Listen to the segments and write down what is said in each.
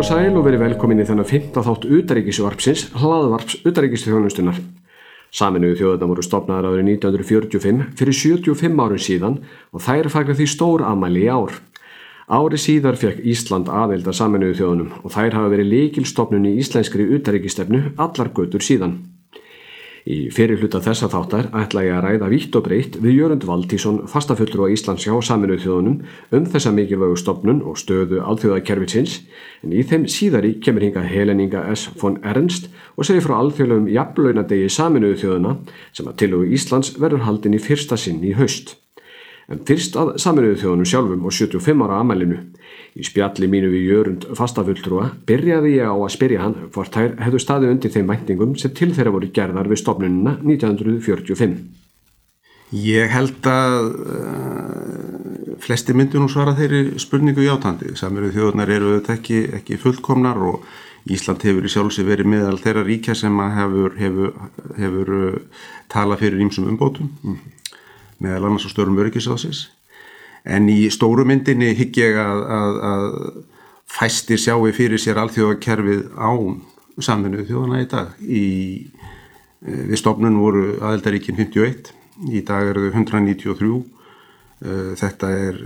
Og sæl og verið velkomin í þennan 15 þátt utaríkisvarpsins, hlaðvarps utaríkistjónustuna. Saminuðu þjóðarna voru stopnaðar árið 1945 fyrir 75 árun síðan og þær fagnar því stór amæli í ár. Ári síðar fekk Ísland aðelda saminuðu þjóðunum og þær hafa verið líkilstofnun í íslenskri utaríkistefnu allar götur síðan. Í fyrir hluta þessa þáttar ætla ég að ræða vítt og breytt við Jörund Valdísson, fastafullur á Íslands hjá saminuð þjóðunum um þessa mikilvægu stopnun og stöðu alþjóðakerfitsins en í þeim síðari kemur hinga Heleninga S. von Ernst og segir frá alþjóðlegum jafnlaunadegi saminuðu þjóðuna sem að tilugu Íslands verður haldin í fyrsta sinn í haust. En fyrst að saminuðu þjóðunum sjálfum og 75 ára amælinu. Í spjalli mínu við Jörund fastafulltrúa byrjaði ég á að spyrja hann hvort þær hefðu staði undir þeim væntingum sem til þeirra voru gerðar við stopnununa 1945. Ég held að uh, flesti myndu nú svara þeirri spurningu játandi. Saminuðu þjóðunar eru þetta ekki, ekki fullkomnar og Ísland hefur í sjálfsig verið meðal þeirra ríkja sem hefur, hefur, hefur uh, talað fyrir ímsum umbótum meðal annars á störum öryggisáðsins en í stóru myndinni higg ég að, að, að fæstir sjáu fyrir sér alþjóðakerfið án saminuðu þjóðana í dag. Í, eh, við stofnun voru aðeldaríkin 51 í dag eru þau 193 eh, þetta er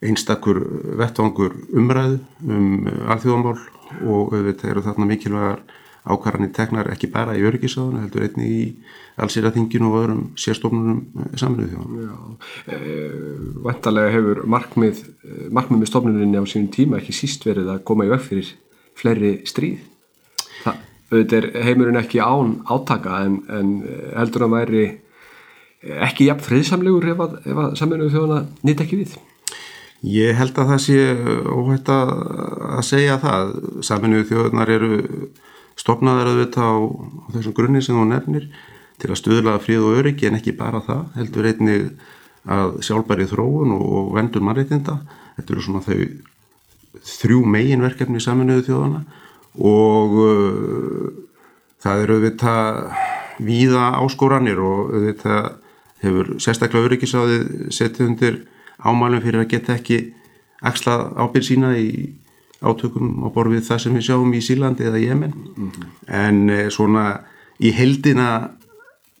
einstakur vettvangur umræðu um alþjóðamál og auðvitað eru þarna mikilvægar ákvarðanir teknar ekki bara í öryggisáðuna heldur einni í allsýraþinginu og öðrum sérstofnunum eh, saminuð þjóðan. E, Vantarlega hefur markmið, eh, markmið með stofnuninni á sínum tíma ekki síst verið að koma í veg fyrir fleiri stríð. Það, auðvitað er heimurinn ekki án átaka en, en heldur að væri ekki jafn friðsamlegur ef að, að saminuð þjóðana nýtt ekki við. Ég held að það sé óhætt að, segja það. Saminuð þjóðanar eru stopnaðar auðvitað á, á þessum grunni sem þú nefnir til að stuðlaða fríð og öryggi en ekki bara það, heldur einnig að sjálfbæri þróun og, og vendur mannreitinda, þetta eru svona þau þrjú meginverkefni saminuðu þjóðana og uh, það eru auðvitað víða áskóranir og auðvitað hefur sérstaklega öryggisáðið setið undir ámælum fyrir að geta ekki axla ábyrð sína í átökum á borfið það sem við sjáum í Sílandi eða Jemen mm -hmm. en eh, svona í heldina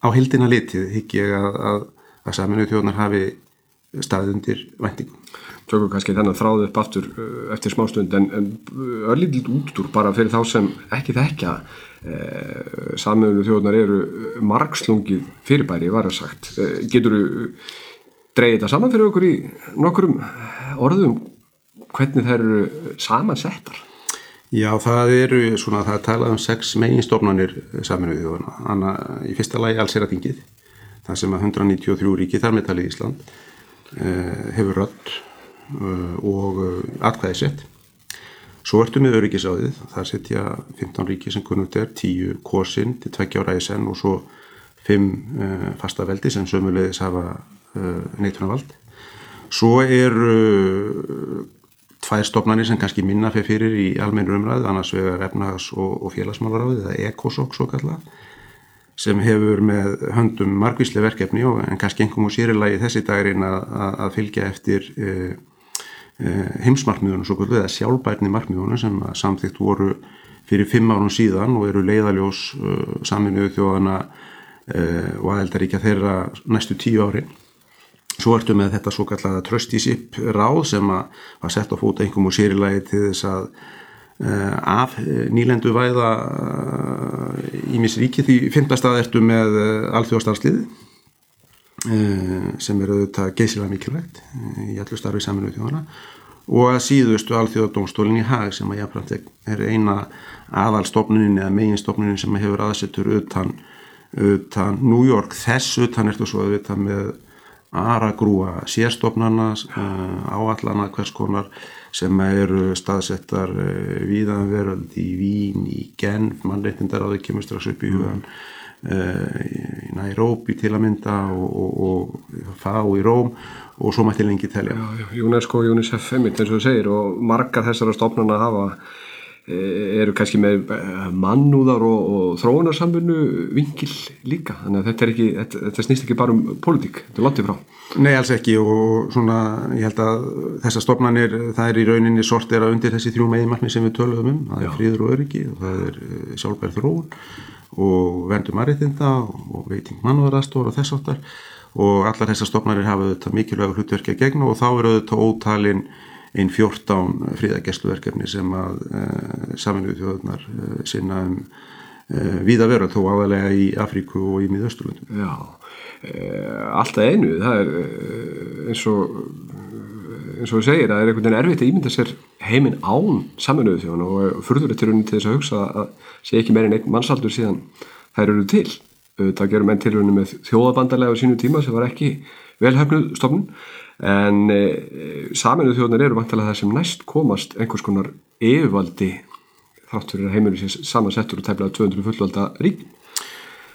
á heldina litið higg ég að, að, að saminu þjóðnar hafi staðið undir vendingum. Tökum kannski þennan þráðu upp aftur uh, eftir smástund en, en örlítið útúr bara fyrir þá sem ekki þekkja eh, saminu þjóðnar eru margslungið fyrirbæri var það sagt. Eh, getur þú dreyið þetta saman fyrir okkur í nokkurum orðum hvernig þær eru samansettar? Já, það eru svona, það er talað um sex meginstofnanir saminuðið þjóðana. Í fyrsta lagi alls er að þingið, það sem að 193 ríki þar með talið í Ísland eh, hefur rödd eh, og eh, atkvæði sett. Svo ertu með öryggisáðið, það setja 15 ríki sem kunnugt er, 10 kosin til tveggja ára í senn og svo 5 fasta veldi sem sömulegis hafa neitunavald. Svo eru tvær stofnarnir sem kannski minna fyrir í almennur umræðu, annars vegar efnahags og, og félagsmálaráði, eða ECOSOC svo kalla, sem hefur með höndum margvíslega verkefni og en kannski einhverjum og sérilagi þessi dagirinn að, fylgja eftir e, e, heimsmarkmiðunum svo kallu, eða sjálfbærni markmiðunum sem samþýtt voru fyrir fimm árun síðan og eru leiðaljós e, saminuðu þjóðana og aðeldaríkja þeirra næstu tíu árin Svo ertu með þetta svo kallaða tröstísip ráð sem var sett á fóta einhverjum og sérilagi til þess að uh, af nýlendu væða ímis uh, ríki. Því fimmtast að ertu með alþjóðstarfsliði sem eru auðvitað geysilega mikilvægt í allu starfi saminu þjóðana og að síðustu alþjóðadómstólinn í hag sem að jáfnframt er eina aðalstofnunin eða meginstofnunin sem hefur aðsettur utan, utan New York. Þess utan ertu svo auðvitað með aragrúa sérstofnana áallana hvers konar sem eru staðsettar uh, viðan veröld í Vín, í Genf, mannreitindar á því kemur strax upp í hugan uh, í Nairobi til að mynda og, og, og Fá í Róm og svo mætti lengi telja. Já, já, UNESCO UNICEF eins og þú segir og margar þessara stofnana hafa eru kannski með mannúðar og, og þróunarsambunu vingil líka. Þannig að þetta, ekki, þetta, þetta snýst ekki bara um pólitík, þetta er lotið frá. Nei, alls ekki. Og svona ég held að þessar stofnanir það er í rauninni sortera undir þessi þrjú meginmarkni sem við töluðum um, það Já. er fríður og öryggi og það er sjálfbær þróun og vendum aðriðinda og veiting mannúðarastór og þess áttar og allar þessar stofnanir hafa þetta mikilvægur hlutverki að gegna og þá eru þetta ótalinn einn 14 fríðagesluverkefni sem að eh, saminuðu þjóðunar uh, sinna um uh, víða vera þó áðalega í Afríku og í Míðausturlundum. Já, alltaf einu, það er eins og eins og þú segir að það er einhvern veginn erfitt að ímynda sér heiminn án saminuðu þjóðun og furðuretturinn til þess að hugsa að sé ekki meirinn einn mannsaldur síðan þær eru til. Það gerum enn tilhörinu með þjóðabandarlega á sínu tíma sem var ekki velhæfnuð stofnun en e, saminuð þjóðnar eru vantilega það sem næst komast einhvers konar yfirvaldi þátt fyrir að heimurinn sé samansettur og tæmlega 200 fullvalda rík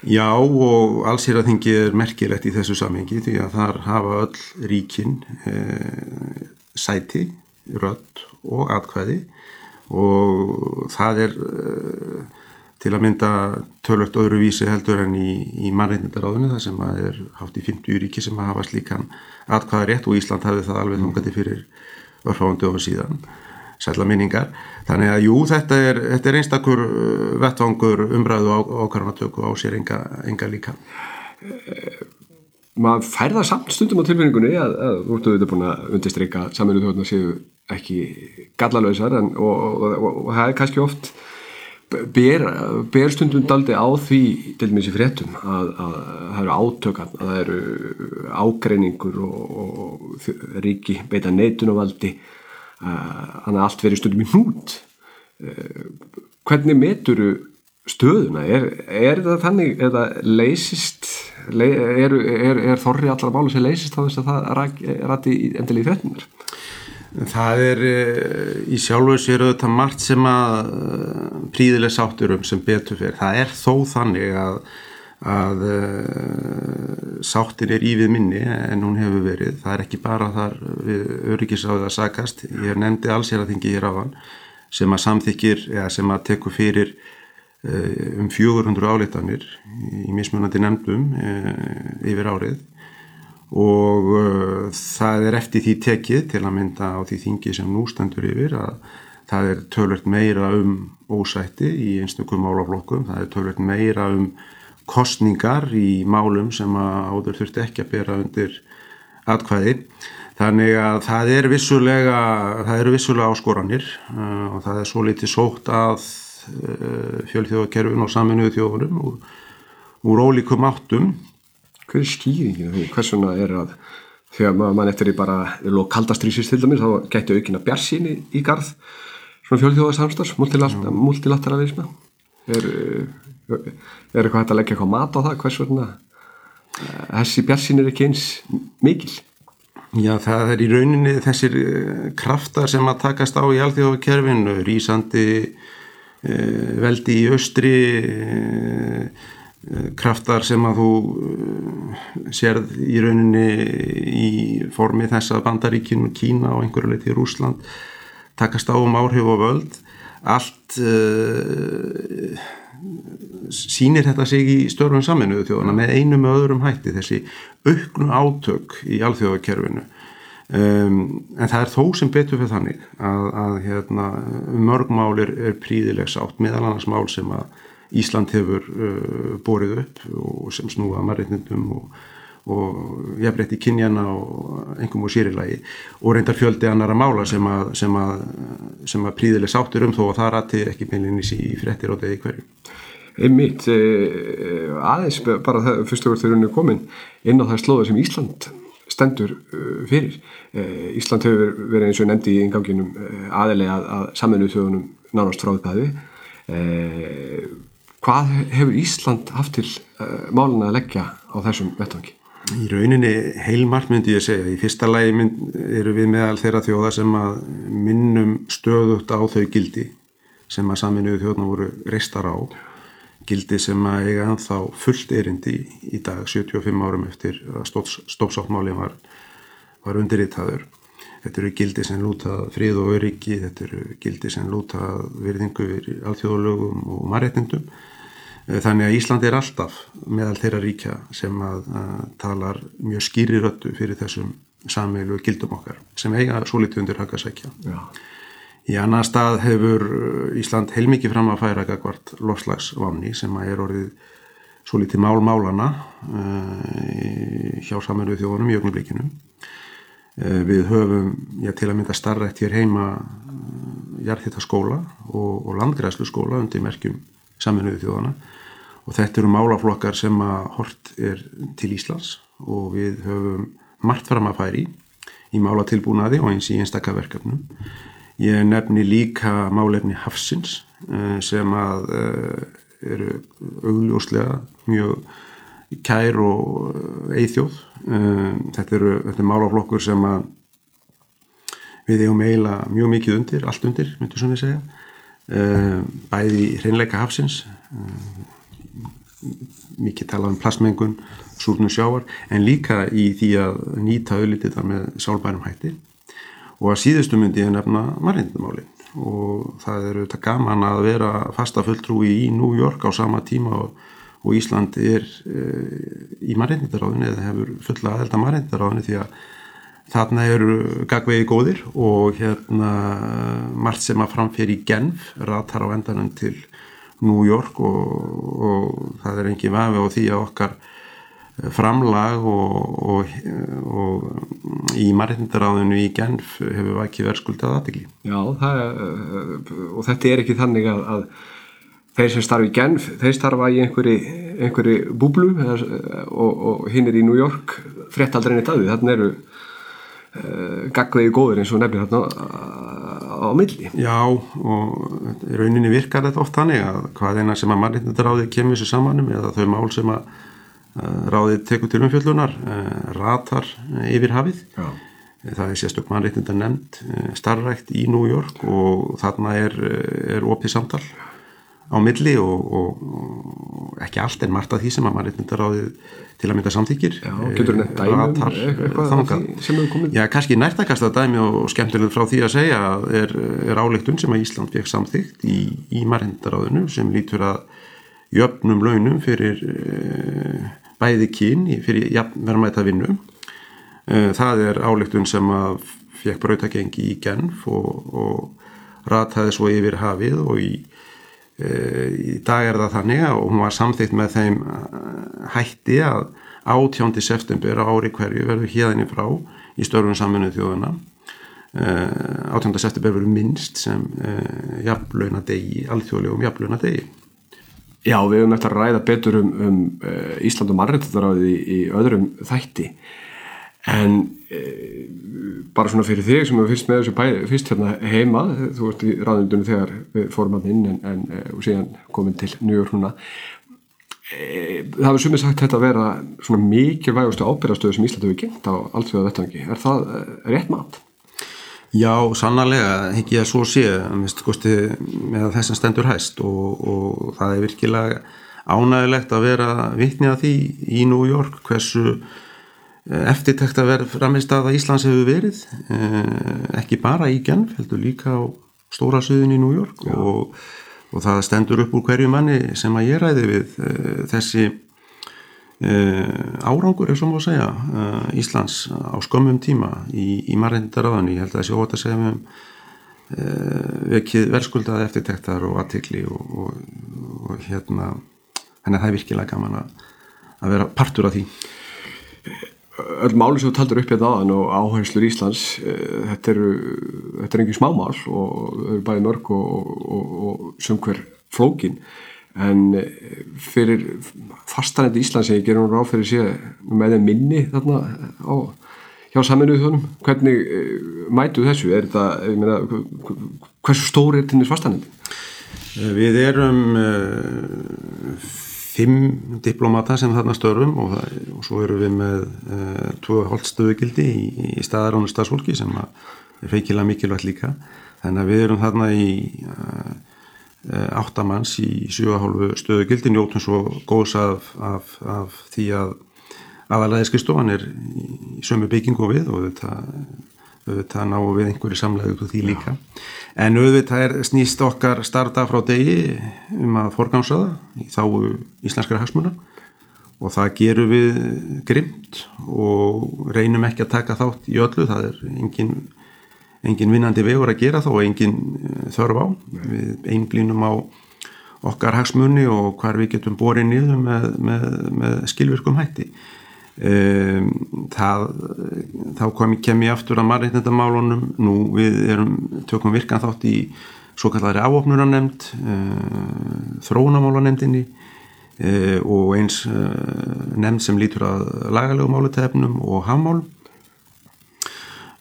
Já og alls er er merkilegt í þessu samengi því að þar hafa öll ríkin e, sæti, rödd og atkvæði og það er e, til að mynda tölvögt öðru vísi heldur en í, í mannreitnendaráðinu þar sem er hátt í 50 ríki sem að hafa slíkan atkvæða rétt og Ísland hafði það alveg þungandi fyrir örfáðan dögum síðan sætla minningar. Þannig að jú, þetta er, þetta er einstakur uh, vettvangur umræðu ákvarðanatöku á sér enga, enga líka. Maður færða samt stundum á tilfinningunni að þú ertu auðvitað búin að undirstryka saminu þjóðan að séu ekki gallalöðsar og, og, og, og það er kannski oft ber, ber stundum daldi á því til og með þessi fréttum að, að það eru átökan, að það eru ágreiningur og, og ríki beita neitunarvaldi þannig að allt verið stundum í hnút. Hvernig meturu stöðuna, er, er það þannig eða leysist er, er, er þorri allar málu sem leysist á þess að það rætti endilega í fréttunar Það er eh, í sjálfu sér auðvitað margt sem að eh, príðileg sáttur um sem betur fyrir. Það er þó þannig að, að eh, sáttin er í við minni en hún hefur verið. Það er ekki bara þar við öryggisáðið að sakast. Ég nefndi alls ég að þingi hér á hann sem að samþykir eða sem að teku fyrir um 400 áleitanir í mismunandi nefndum yfir árið og uh, það er eftir því tekið til að mynda á því þingi sem nú standur yfir að það er tölvöld meira um ósætti í einstakum málaflokkum, það er tölvöld meira um kostningar í málum sem að áður þurfti ekki að bera undir atkvæði. Þannig að það er vissulega, það eru vissulega áskoranir uh, og það er svo litið sótt að uh, fjölþjóðakerfin og saminuðu þjóðunum úr, úr ólíkum áttum hver er skýringin því hversuna er að þegar mann eftir í bara lokaldastrýsist til dæmis þá getur aukina bjarsíni í garð svona fjölþjóðarsamstars multilateralisma. Er, er eitthvað hægt að leggja eitthvað mat á það? Hversuna eh, þessi bjarsín er ekki eins mikil? Já það er í rauninni þessir eh, kraftar sem að takast á í alþjóðakerfinu rýsandi eh, veldi í austri kraftar sem að þú uh, sérð í rauninni í formi þess að Bandaríkinu, Kína og einhverju leiti Rúsland takast á um áhrif og völd. Allt uh, sínir þetta sig í störfum saminuðu þjóðana með einu með öðrum hætti þessi auknu átök í alþjóðakerfinu. Um, en það er þó sem betur fyrir þannig að, að hérna, mörgmál er, er príðilegs átt meðal annars mál sem að Ísland hefur uh, borið upp og sem snúa marreitnindum og, og jafnbreytti kynjana og engum og sýrilagi og reyndar fjöldi annara mála sem að, sem að, sem að príðileg sáttur um þó að það rætti ekki beinlinnis í frettir á degi hverju. Einmitt, eh, aðeins bara það fyrstu verður þegar hún er komin inn á það slóðu sem Ísland stendur uh, fyrir. Eh, Ísland hefur verið eins og nefndi í inganginum eh, aðilega að, að saminuð þjóðunum nánast fráðbæði. Eh, Hvað hefur Ísland haft til uh, máluna að leggja á þessum vettvangi? Í rauninni heilmart myndi ég segja. Í fyrsta lægi eru við meðal þeirra þjóða sem að minnum stöðut á þau gildi sem að saminuðu þjóðna voru reistar á. Gildi sem að eiga ennþá fullt erindi í dag 75 árum eftir að stópsáttmálinn var, var undirriðtaður. Þetta eru gildi sem lúta frið og öryggi, þetta eru gildi sem lúta virðingu við alþjóðalögum og marréttindum. Eh, þannig að Ísland er alltaf meðal þeirra ríkja sem að, að talar mjög skýri röttu fyrir þessum samveilu gildum okkar sem eiga svo litið undir hakarsækja. Í annar stað hefur Ísland heilmikið fram að færa gagvart lofslagsváni sem að er orðið svo litið málmálana uh, hjá saminuðu þjóðunum í ögnublikinu. Uh, við höfum, já til að mynda starrætt hér heima jarðhittaskóla og, og landgræslu skóla undir merkjum saminuðu þjóðana og þetta eru málaflokkar sem að hort er til Íslands og við höfum margt fram að færi í málatilbúnaði og eins í einstakkaverkefnum. Ég nefni líka málefni Hafsins sem að eru augljóslega mjög kær og eithjóð. Um, þetta eru þetta er málaflokkur sem að við eigum eiginlega mjög mikið undir, allt undir, myndur svona ég segja. Um, bæði hreinleika hafsins, um, mikið talað um plastmengun, súrnum sjávar, en líka í því að nýta auðlítið þar með sálbærum hætti. Og að síðustu myndi ég nefna margindamálinn og það eru þetta gaman að vera fasta fulltrúi í New York á sama tíma og, og Ísland er e, í margindaraðinu eða hefur fulla aðelda margindaraðinu því að þarna eru gagvegi góðir og hérna margt sem að framfyrir í Genf ratar á endanum til New York og, og það er engin vafi á því að okkar framlag og, og, og í margindaráðinu í Genf hefur ekki verið skuldað aðdegli. Já, það, og þetta er ekki þannig að, að þeir sem starfi í Genf, þeir starfa í einhverju, einhverju búblu og, og hinn er í New York frettaldreinni daði, þannig eru gagvegi góður eins og nefnir þarna á milli. Já, og í rauninni virkar þetta oft þannig að hvað eina sem að margindaráði kemur sér samanum eða þau mál sem að Eh, ráðið tekur til umfjöldunar eh, ratar eh, yfir hafið Já. það er sérstök mannreitnda nefnd starrækt í New York og þarna er, er opið samtal á milli og, og, ekki allt en margt af því sem að mannreitnda ráðið til að mynda samþykir Já, getur þetta dæmi um sem hefur komið? Já, kannski nærtakast að dæmi og skemmtileg frá því að segja er, er áleiktun sem að Ísland fekk samþykt í, í mannreitnda ráðinu sem lítur að jöfnum launum fyrir bæði kín fyrir verðmæta vinnu. Eh, það er álegtun sem að fekk brautagengi í Genf og, og rataði svo yfir hafið og í, í dag er það þannig og hún var samþýtt með þeim eh, hætti að átjóndi september á ári hverju verður híðinni frá í störfum saminuð þjóðuna. E, átjóndi september verður minnst sem e, jafnlauna degi, alþjóðlegum jafnlauna degi. Já, við hefum eftir að ræða betur um, um Ísland og mannrættaráði í, í öðrum þætti en uh, bara svona fyrir þig sem hefur fyrst með þessu bæði, fyrst hérna heima, þú ert í ráðundunum þegar við fórum að inn en, en uh, og síðan komin til New York núna það hefur sumið sagt þetta að vera svona mikilvægustu ábyrgastöðu sem Ísland hefur gengt á allt því að vettangi, er það rétt mat? Já, sannarlega, ekki að svo sé með þess að stendur hæst og, og það er virkilega ánægilegt að vera vittni að því í New York hversu eh, eftirtækt að vera framist að Íslands hefur verið eh, ekki bara í Genf, heldur líka á stóra söðun í New York og, og það stendur upp úr hverju manni sem að ég ræði við eh, þessi árangur er svona að segja Íslands á skömmum tíma í, í margindaraðan, ég held að þessi óta segja um vekið verðskuldað eftirtektar og aðtikli og, og, og hérna henni það er virkilega gaman að, að vera partur af því Öll máli sem þú taldur upp hérna aðan og áherslur Íslands þetta eru, þetta er engin smámál og þau eru bæði mörg og, og sömkver flókin. En eh, fyrir fastanandi Íslands ég gerum ráð fyrir sé með þeim minni þarna á, hjá saminuðu þjónum hvernig eh, mætu þessu? Er þetta, meina, hversu stóri er þinnir fastanandi? Eh, við erum uh, fimm diplomata sem þarna störfum og, það, og svo erum við með uh, tvo holdstöðugildi í, í staðaránu staðsfólki sem er feikilega mikilvægt líka. Þannig að við erum þarna í uh, Eh, áttamanns í 7,5 stöðu gildi njóttum svo góðs af, af, af því að aðalæðiskistofan er í sömu byggingu við og þetta auðvitað náum við einhverju samlega út úr því líka. En auðvitað er snýst okkar starta frá degi um að forgámsaða í þá íslenskara hagsmuna. Og það gerum við grimt og reynum ekki að taka þátt í öllu, það er engin, engin vinnandi vegur að gera þá og engin eh, þörf á. Við einblínum á okkar hagsmunni og hvar við getum borið niður með, með, með skilvirkum hætti um, það þá kom, kem ég aftur að margirindamálunum nú við erum, tökum virkan þátt í svo kallari áopnurannemnd uh, eh, þróunamálanemndinni e, og eins e, nefnd sem lítur að lagalegu málutefnum og hammál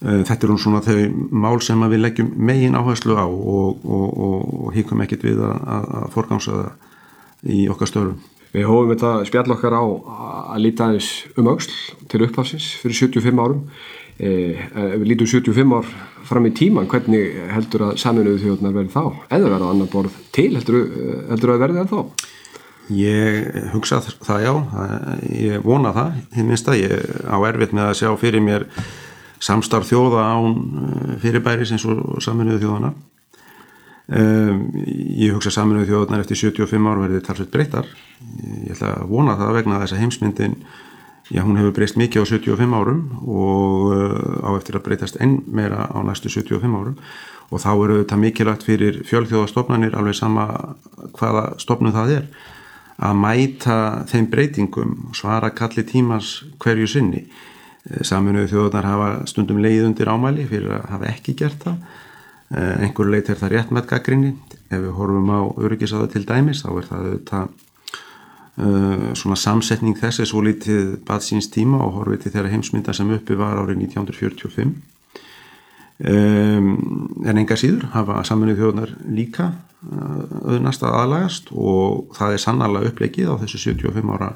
e, þetta er um svona þau mál sem við leggjum megin áherslu á og, og, og, og híkum ekkit við að, að forgámsa það í okkar störum Við hófum þetta spjall okkar á að líta aðeins um auksl til upphafsins fyrir 75 árum. Ef við lítum 75 ár fram í tíman hvernig heldur að saminuðu þjóðnar verði þá? Eða verða annar borð til heldur, heldur að verði það þá Ég hugsa það já, ég vona það, ég minnst að ég á erfitt með að sjá fyrir mér samstarf þjóða án eh, fyrirbæris eins og saminuðu þjóðana. Um, ég hugsa saminuðu þjóðanar eftir 75 ár verði talsveit breytar. Ég ætla að vona það vegna að þessa heimsmyndin, já hún hefur breyst mikið á 75 árum og uh, á eftir að breytast enn meira á næstu 75 árum og þá eru þetta mikilvægt fyrir fjölþjóðastofnanir alveg sama hvaða stofnum það er að mæta þeim breytingum og svara kalli tímas hverju sinni. Saminuðu þjóðunar hafa stundum leið undir ámæli fyrir að hafa ekki gert það. Eh, einhverju leit er það rétt með gaggrinni. Ef við horfum á öryggisáðu til dæmis þá er það auðvitað uh, svona samsetning þess er svo litið bað síns tíma og horfið til þeirra heimsmynda sem uppi var árið 1945. Um, en enga síður hafa saminuðu þjóðunar líka auðnast að aðlagast og það er sannarlega upplegið á þessu 75 ára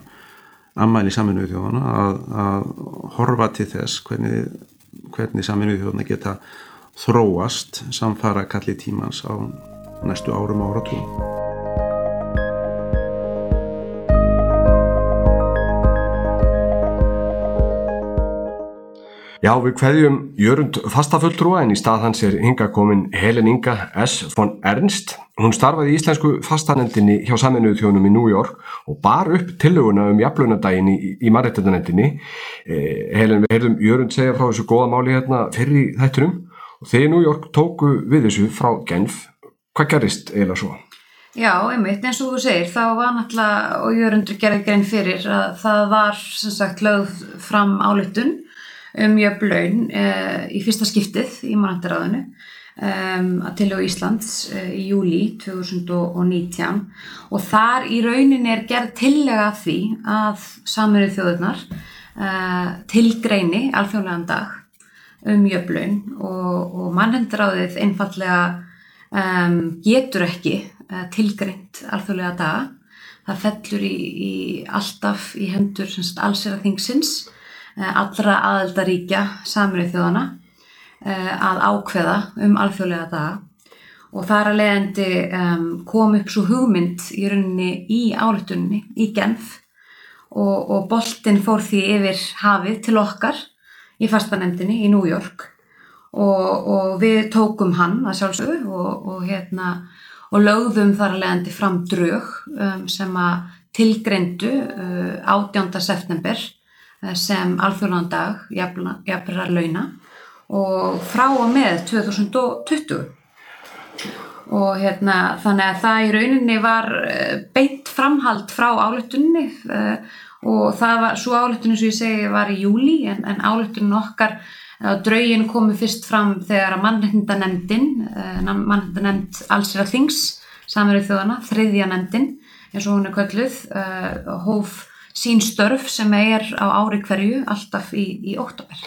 ammæli saminuðu þjóðana að, að horfa til þess hvernig, hvernig saminuðu þjóðana geta þróast samfara kalli tímans á næstu árum áratúum. Já, við hverjum Jörund fastafulltrúa en í stað hans er hinga komin Helen Inga S. von Ernst. Hún starfaði í Íslensku fastanendinni hjá saminuðu þjónum í New York og bar upp tillöguna um jaflunadaginn í, í marrættanendinni. Eh, Helen, við heyrðum Jörund segja frá þessu góða máli hérna fyrir þættunum og þegar New York tóku við þessu frá Genf, hvað gerist eiginlega svo? Já, einmitt, eins og þú segir, þá var náttúrulega, og Jörundur gerði grein fyrir, að það var sem sagt lögð fram áluttun um jöfnlaun uh, í fyrsta skiptið í mannandaráðinu um, að tilhjóðu Íslands uh, í júli 2019 og þar í raunin er gerð tillega því að saminuð þjóðurnar uh, tilgreini alþjóðlegan dag um jöfnlaun og, og mannandaráðið einfallega um, getur ekki tilgreint alþjóðlega daga. Það fellur í, í alltaf í hendur allsera þingsins Eh, allra aðeldaríkja saminuð þjóðana eh, að ákveða um alþjóðlega daga. Og þar að leiðandi um, kom upp svo hugmynd í rauninni í álutunni í Genf og, og boltin fór því yfir hafið til okkar í fastanemdini í New York og, og við tókum hann að sjálfsögðu og, og hérna og lögðum þar að leiðandi fram drög um, sem að tilgreindu uh, 18. september Eh, sem alþjóðlandag jafnra launa og frá og með 2020 og hérna þannig að það í rauninni var eh, beint framhald frá álutunni uh, eh, og það var, svo álutunni sem ég segi var í júli en, en álutunni okkar draugin komi fyrst fram þegar að mannhendanemndin uh, mannhendanemnd allsir að þings samverið þjóðana, þriðja nemndin eins og hún er kölluð hóf sín störf sem er á ári hverju alltaf í, í oktober.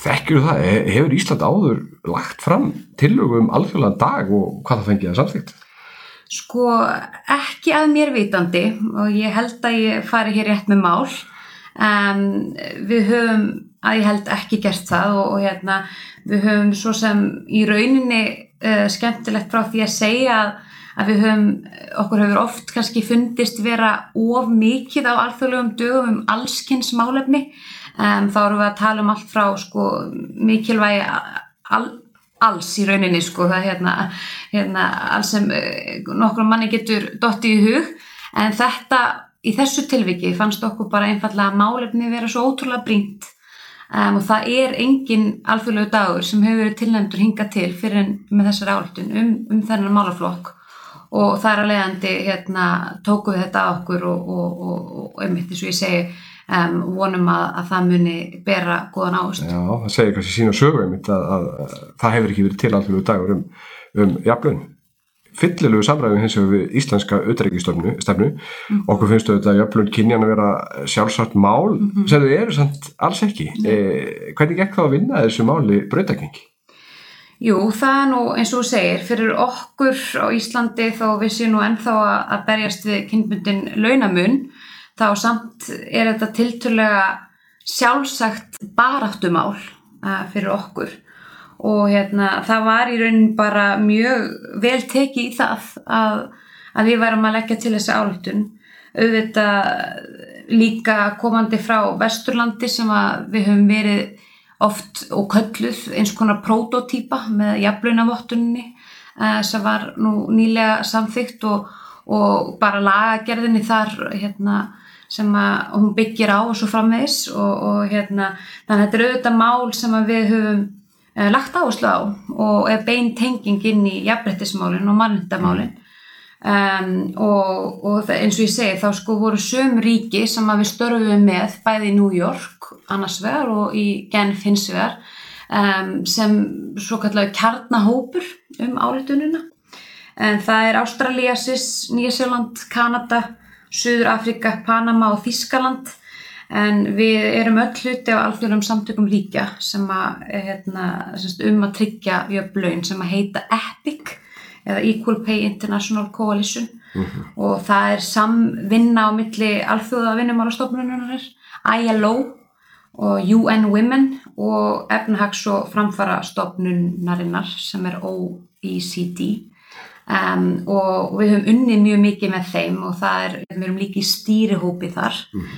Þekkjur það, hefur Ísland áður lagt fram tilögum alþjóðlega dag og hvað það fengið að samþýtt? Sko ekki að mér vitandi og ég held að ég fari hér rétt með mál en við höfum að ég held ekki gert það og, og hérna við höfum svo sem í rauninni uh, skemmtilegt frá því að segja að að við höfum, okkur hefur oft kannski fundist vera of mikið á alþjóðlegum dögum um allskynns málefni. Um, þá erum við að tala um allt frá sko, mikilvægi al, alls í rauninni sko, það er hérna, hérna alls sem uh, nokkur manni getur dotti í hug. En þetta í þessu tilviki fannst okkur bara einfallega að málefni vera svo ótrúlega brínt um, og það er engin alþjóðlegu dagur sem hefur verið tilnæmdur hinga til fyrir en með þessar álættun um, um þennan málaflokk. Og það er að leiðandi hérna, tóku við þetta okkur og, og, og, og einmitt eins og ég segi um, vonum að, að það muni bera góðan ást. Já, það segir kannski sína sögu einmitt að, að, að það hefur ekki verið til alþjóðlegu dagur um, um jafnlaun fyllilegu samræðum hins vegar við íslenska auðrækistefnu mm. okkur finnst auðvitað að jöfnlun kynjan að vera sjálfsagt mál mm -hmm. sem þau eru samt alls ekki mm. eh, hvernig gekk þá að vinna þessu máli breytakengi? Jú, það er nú eins og þú segir fyrir okkur á Íslandi þá séum nú ennþá að berjast við kynbundin launamun þá samt er þetta tilturlega sjálfsagt baráttumál uh, fyrir okkur. Og hérna, það var í raunin bara mjög vel tekið í það að, að við værum að leggja til þessi álutun auðvitað líka komandi frá Vesturlandi sem við höfum verið oft og kölluð eins konar prototýpa með jafnlaunavottunni uh, sem var nú nýlega samþygt og, og bara lagagerðinni þar hérna, sem að hún byggir á og svo framvegs og, og hérna, þannig að þetta er auðvitað mál sem við höfum uh, lagt áherslu á og er bein tenging inn í jafnbrettismálinn og mannendamálinn um, og, og eins og ég segi þá sko voru söm ríki sem við störfum með bæði í New York annars vegar og í Genf hins vegar um, sem svo kallar kjarnahópur um álitununa en það er Ástralíasis, Nýjasjöland, Kanada, Suður Afrika, Panama og Þískaland en við erum öll hluti á alþjóðum samtökum ríkja sem að, hérna, um að tryggja jöfnlaun sem að heita EPIC eða Equal Pay International Coalition. Mm -hmm. og það er samvinna á milli alþjóða vinnumálastofnunar ILO og UN Women og efnahags- og framfara stofnunarinnar sem er OECD um, og við höfum unnið mjög mikið með þeim og það er, við erum líka í stýrihópi þar mm.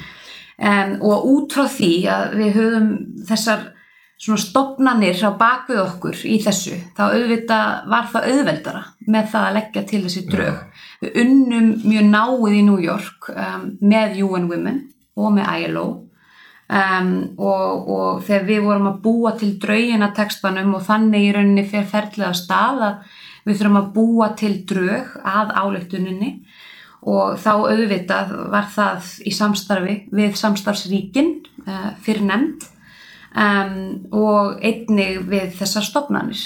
Um, og út frá því að við höfum þessar svona stopnanir á bakvið okkur í þessu, þá auðvitað var það auðveldara með það að leggja til þessi drög. Ja. Við unnum mjög náið í New York um, með UN Women og með ILO um, og, og þegar við vorum að búa til draugina textanum og þannig í rauninni fyrir ferðlega stað að við þurfum að búa til draug að áleiktuninni og þá auðvitað var það í samstarfi við samstarfsríkin uh, fyrir nefnd um, og einnig við þessar stopnarnir.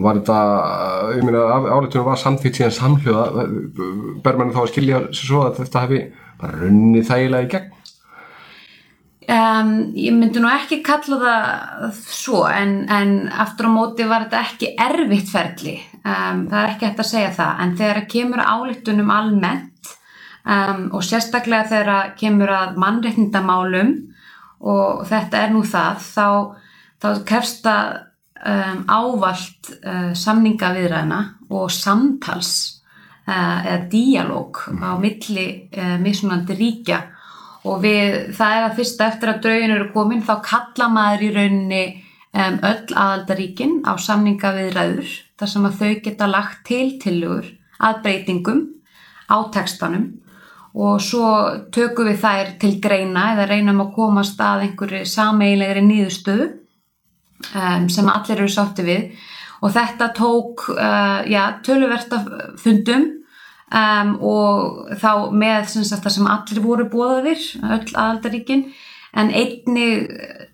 Var þetta, ég meina áleitunum var samþýtt síðan samhljóða, ber mann þá að skilja svo að þetta hefði bara runnið þægilega í gegn? Um, ég myndi nú ekki kalla það svo en, en aftur á móti var þetta ekki erfitt ferli, um, það er ekki hægt að segja það. En þegar kemur áleitunum almennt um, og sérstaklega þegar kemur að mannreiknindamálum og þetta er nú það þá, þá krefst það um, ávalt uh, samningaviðræna og samtals uh, eða díalóg á milli uh, mismunandi ríkja. Og við, það er að fyrsta eftir að draugin eru komin þá kalla maður í rauninni um, öll aðaldaríkin á samningaviðræður þar sem að þau geta lagt til tilugur að breytingum á tekstanum og svo tökum við þær til greina eða reynum að komast að einhverju sameilegri nýðustöðu um, sem allir eru sátti við. Og þetta tók uh, ja, töluverta fundum um, og þá með sagt, það sem allir voru bóðaðir, öll aðaldaríkin en einni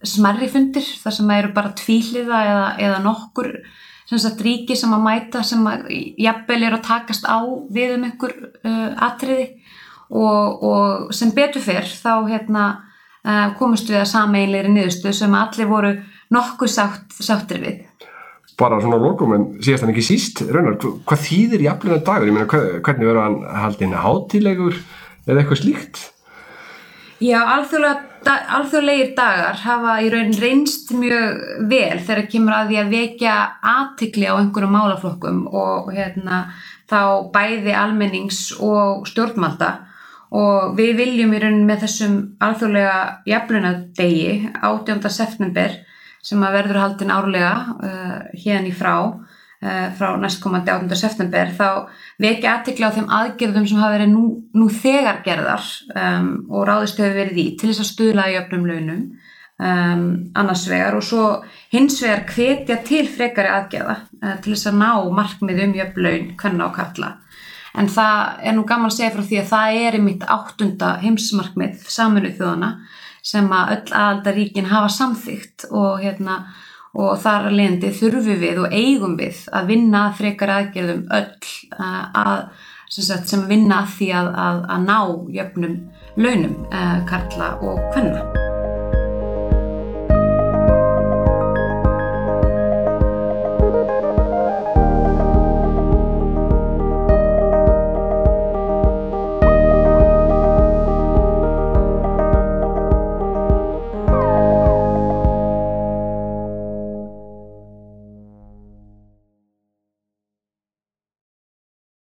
smerri fundir þar sem eru bara tvíliða eða, eða nokkur sem sagt ríki sem að mæta sem að jafnvel eru að takast á við um einhver uh, atriði og, og sem betur fyrr þá hérna, uh, komist við að sameinleiri niðurstöð sem allir voru nokkuð sátt, sáttir við. Bara svona lókum en síðast en ekki síst, Raunar, hvað þýðir í aflina dagur? Ég meina, hvernig verður hann haldinn hátilegur eða eitthvað slíkt? Já, alþjóðlegir dagar hafa í raun reynst mjög vel þegar kemur að því að vekja aðtikli á einhverjum málaflokkum og hérna, þá bæði almennings og stjórnmalda og við viljum í raunin með þessum alþjóðlega jaflunadegi 18. september sem að verður haldin árlega uh, hérna í frá frá næstkomandi 18. september þá vekja aðtikla á þeim aðgerðum sem hafa verið nú, nú þegar gerðar um, og ráðist hefur verið í til þess að stuðla í öfnum launum um, annars vegar og svo hins vegar hvetja til frekari aðgerða uh, til þess að ná markmið um jöfn laun, hvernig á kalla en það er nú gaman að segja frá því að það er í mitt áttunda heimsmarkmið saminuð þjóðana sem að öll aðaldaríkin hafa samþygt og, hérna, og þar að lendi þurfum við og eigum við að vinna frekar aðgerðum öll að, sem, sagt, sem vinna að því að, að, að ná jöfnum launum eh, karla og hvenna.